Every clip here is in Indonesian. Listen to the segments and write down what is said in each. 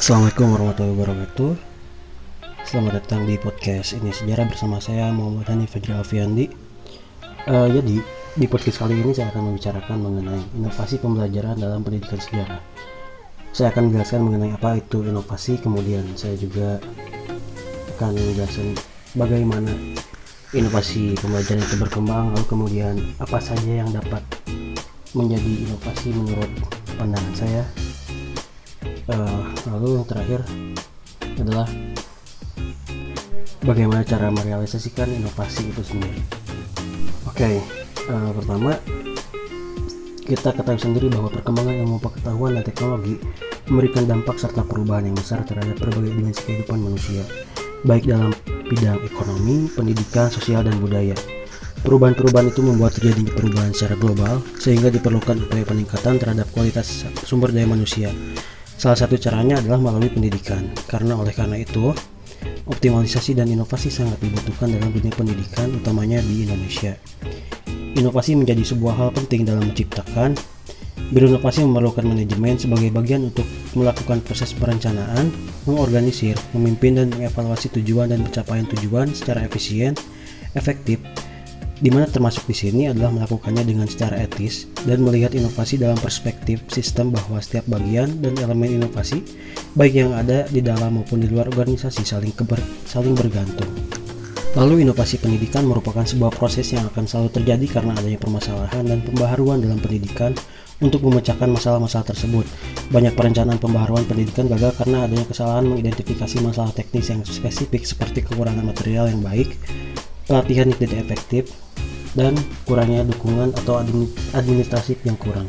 Assalamualaikum warahmatullahi wabarakatuh. Selamat datang di podcast ini sejarah bersama saya Muhammad Hani Fajri Alfiandi. Uh, Jadi di podcast kali ini saya akan membicarakan mengenai inovasi pembelajaran dalam pendidikan sejarah. Saya akan menjelaskan mengenai apa itu inovasi Kemudian saya juga akan menjelaskan bagaimana inovasi pembelajaran itu berkembang Lalu kemudian apa saja yang dapat menjadi inovasi menurut pandangan saya uh, lalu yang terakhir adalah bagaimana cara merealisasikan inovasi itu sendiri oke okay, uh, pertama kita ketahui sendiri bahwa perkembangan ilmu pengetahuan dan teknologi memberikan dampak serta perubahan yang besar terhadap berbagai dimensi kehidupan manusia baik dalam bidang ekonomi, pendidikan, sosial, dan budaya. Perubahan-perubahan itu membuat terjadinya perubahan secara global, sehingga diperlukan upaya peningkatan terhadap kualitas sumber daya manusia. Salah satu caranya adalah melalui pendidikan, karena oleh karena itu, optimalisasi dan inovasi sangat dibutuhkan dalam dunia pendidikan, utamanya di Indonesia. Inovasi menjadi sebuah hal penting dalam menciptakan. Berinovasi memerlukan manajemen sebagai bagian untuk melakukan proses perencanaan, mengorganisir, memimpin dan mengevaluasi tujuan dan pencapaian tujuan secara efisien, efektif, di mana termasuk di sini adalah melakukannya dengan secara etis dan melihat inovasi dalam perspektif sistem bahwa setiap bagian dan elemen inovasi, baik yang ada di dalam maupun di luar organisasi saling, keber, saling bergantung. Lalu inovasi pendidikan merupakan sebuah proses yang akan selalu terjadi karena adanya permasalahan dan pembaharuan dalam pendidikan untuk memecahkan masalah-masalah tersebut. Banyak perencanaan pembaharuan pendidikan gagal karena adanya kesalahan mengidentifikasi masalah teknis yang spesifik seperti kekurangan material yang baik, pelatihan yang tidak efektif, dan kurangnya dukungan atau administrasi yang kurang.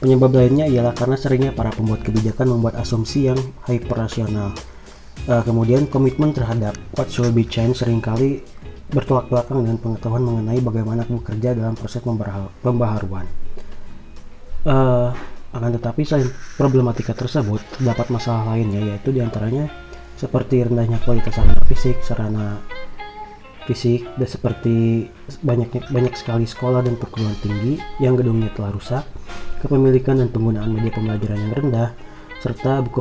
Penyebab lainnya ialah karena seringnya para pembuat kebijakan membuat asumsi yang hyperrasional. Uh, kemudian komitmen terhadap what should be changed sering kali bertolak belakang dengan pengetahuan mengenai bagaimana bekerja dalam proses pembaharuan. Uh, akan tetapi selain problematika tersebut, terdapat masalah lainnya yaitu di antaranya seperti rendahnya kualitas sarana fisik, sarana fisik dan seperti banyaknya banyak sekali sekolah dan perguruan tinggi yang gedungnya telah rusak, kepemilikan dan penggunaan media pembelajaran yang rendah, serta buku,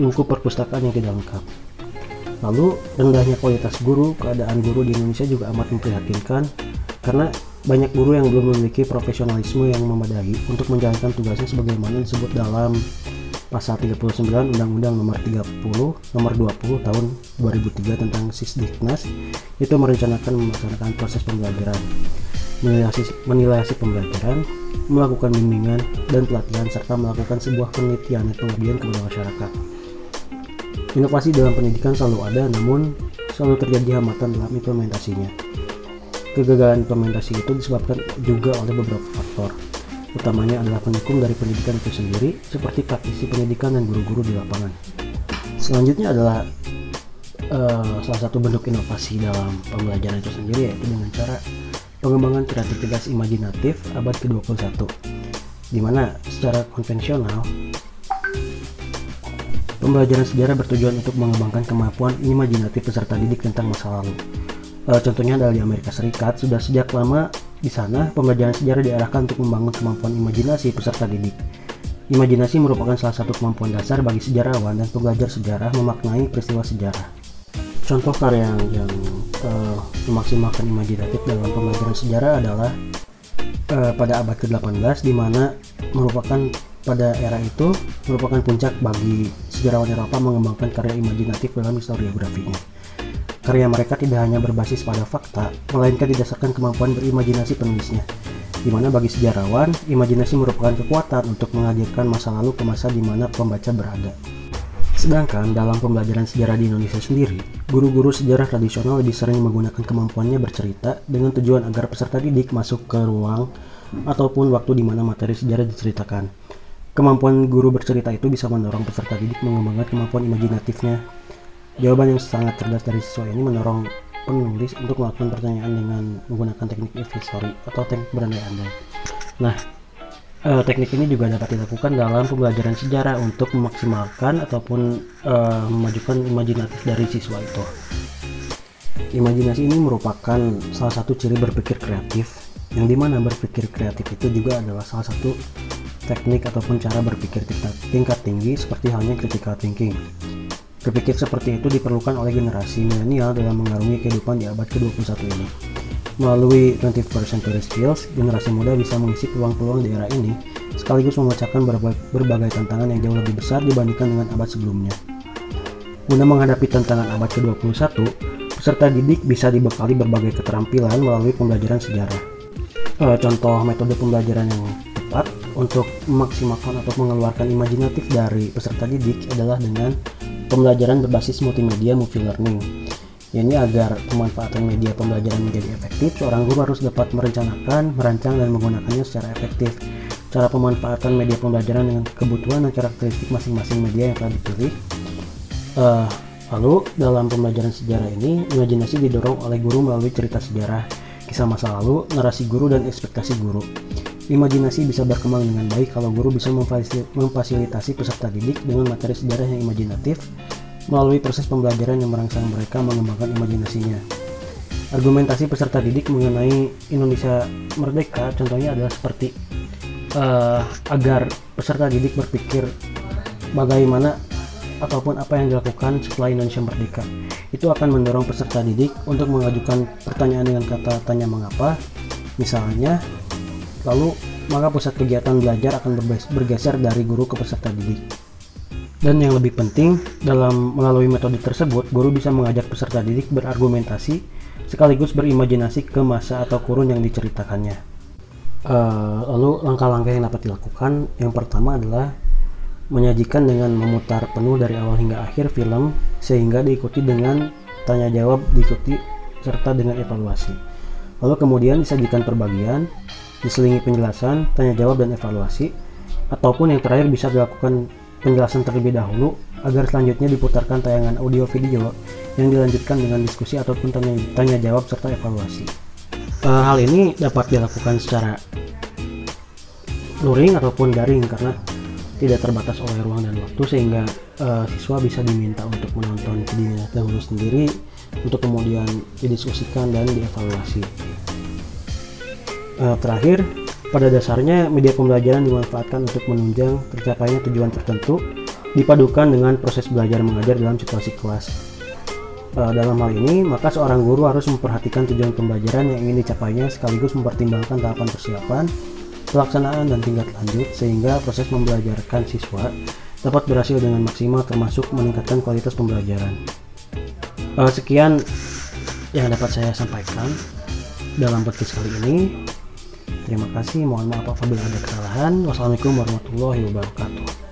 buku perpustakaan yang tidak lengkap. Lalu rendahnya kualitas guru, keadaan guru di Indonesia juga amat memprihatinkan karena banyak guru yang belum memiliki profesionalisme yang memadai untuk menjalankan tugasnya sebagaimana disebut dalam pasal 39 Undang-Undang nomor 30 nomor 20 tahun 2003 tentang Sisdiknas itu merencanakan melaksanakan proses pembelajaran. Menilai menilai hasil pembelajaran melakukan bimbingan dan pelatihan serta melakukan sebuah penelitian dan pengabdian kepada masyarakat. Inovasi dalam pendidikan selalu ada namun selalu terjadi hambatan dalam implementasinya. Kegagalan implementasi itu disebabkan juga oleh beberapa faktor utamanya adalah pendukung dari pendidikan itu sendiri seperti praktisi pendidikan dan guru-guru di lapangan. Selanjutnya adalah uh, salah satu bentuk inovasi dalam pembelajaran itu sendiri yaitu dengan cara pengembangan kreativitas imajinatif abad ke-21 di mana secara konvensional pembelajaran sejarah bertujuan untuk mengembangkan kemampuan imajinatif peserta didik tentang masa lalu. Uh, contohnya adalah di Amerika Serikat sudah sejak lama di sana, pembelajaran sejarah diarahkan untuk membangun kemampuan imajinasi peserta didik. Imajinasi merupakan salah satu kemampuan dasar bagi sejarawan dan pembelajar sejarah memaknai peristiwa sejarah. Contoh karya yang, yang uh, memaksimalkan imajinatif dalam pembelajaran sejarah adalah uh, pada abad ke-18 di mana merupakan pada era itu merupakan puncak bagi sejarawan Eropa mengembangkan karya imajinatif dalam historiografinya. Karya mereka tidak hanya berbasis pada fakta, melainkan didasarkan kemampuan berimajinasi penulisnya. Di mana bagi sejarawan, imajinasi merupakan kekuatan untuk menghadirkan masa lalu ke masa di mana pembaca berada. Sedangkan dalam pembelajaran sejarah di Indonesia sendiri, guru-guru sejarah tradisional lebih sering menggunakan kemampuannya bercerita dengan tujuan agar peserta didik masuk ke ruang ataupun waktu di mana materi sejarah diceritakan. Kemampuan guru bercerita itu bisa mendorong peserta didik mengembangkan kemampuan imajinatifnya Jawaban yang sangat cerdas dari siswa ini mendorong penulis untuk melakukan pertanyaan dengan menggunakan teknik if history atau teknik berandai-andai. Nah, uh, teknik ini juga dapat dilakukan dalam pembelajaran sejarah untuk memaksimalkan ataupun uh, memajukan imajinatif dari siswa itu. Imajinasi ini merupakan salah satu ciri berpikir kreatif, yang di mana berpikir kreatif itu juga adalah salah satu teknik ataupun cara berpikir tingkat tinggi seperti halnya critical thinking. Berpikir seperti itu diperlukan oleh generasi milenial dalam mengarungi kehidupan di abad ke-21 ini. Melalui 20th century skills, generasi muda bisa mengisi peluang-peluang di era ini sekaligus memecahkan berbagai, berbagai tantangan yang jauh lebih besar dibandingkan dengan abad sebelumnya. Guna menghadapi tantangan abad ke-21, peserta didik bisa dibekali berbagai keterampilan melalui pembelajaran sejarah. E, contoh metode pembelajaran yang tepat untuk memaksimalkan atau mengeluarkan imajinatif dari peserta didik adalah dengan pembelajaran berbasis multimedia movie learning. Ya, ini agar pemanfaatan media pembelajaran menjadi efektif, seorang guru harus dapat merencanakan, merancang, dan menggunakannya secara efektif. Cara pemanfaatan media pembelajaran dengan kebutuhan dan karakteristik masing-masing media yang telah dipilih. Uh, lalu, dalam pembelajaran sejarah ini, imajinasi didorong oleh guru melalui cerita sejarah, kisah masa lalu, narasi guru, dan ekspektasi guru. Imajinasi bisa berkembang dengan baik kalau guru bisa memfasilitasi peserta didik dengan materi sejarah yang imajinatif melalui proses pembelajaran yang merangsang mereka mengembangkan imajinasinya. Argumentasi peserta didik mengenai Indonesia merdeka contohnya adalah seperti uh, agar peserta didik berpikir bagaimana ataupun apa yang dilakukan setelah Indonesia merdeka. Itu akan mendorong peserta didik untuk mengajukan pertanyaan dengan kata tanya mengapa. Misalnya, Lalu, maka pusat kegiatan belajar akan bergeser dari guru ke peserta didik. Dan yang lebih penting, dalam melalui metode tersebut, guru bisa mengajak peserta didik berargumentasi sekaligus berimajinasi ke masa atau kurun yang diceritakannya. Uh, lalu langkah-langkah yang dapat dilakukan, yang pertama adalah menyajikan dengan memutar penuh dari awal hingga akhir film sehingga diikuti dengan tanya jawab diikuti serta dengan evaluasi. Lalu kemudian disajikan perbagian diselingi penjelasan, tanya jawab dan evaluasi, ataupun yang terakhir bisa dilakukan penjelasan terlebih dahulu agar selanjutnya diputarkan tayangan audio video yang dilanjutkan dengan diskusi ataupun tanya, tanya jawab serta evaluasi. Uh, hal ini dapat dilakukan secara luring ataupun daring karena tidak terbatas oleh ruang dan waktu sehingga uh, siswa bisa diminta untuk menonton video dahulu sendiri untuk kemudian didiskusikan dan dievaluasi. Uh, terakhir, pada dasarnya media pembelajaran dimanfaatkan untuk menunjang tercapainya tujuan tertentu dipadukan dengan proses belajar mengajar dalam situasi kelas. Uh, dalam hal ini, maka seorang guru harus memperhatikan tujuan pembelajaran yang ingin dicapainya sekaligus mempertimbangkan tahapan persiapan, pelaksanaan, dan tingkat lanjut sehingga proses membelajarkan siswa dapat berhasil dengan maksimal termasuk meningkatkan kualitas pembelajaran. Uh, sekian yang dapat saya sampaikan dalam podcast kali ini. Terima kasih, mohon maaf apabila ada kesalahan. Wassalamualaikum warahmatullahi wabarakatuh.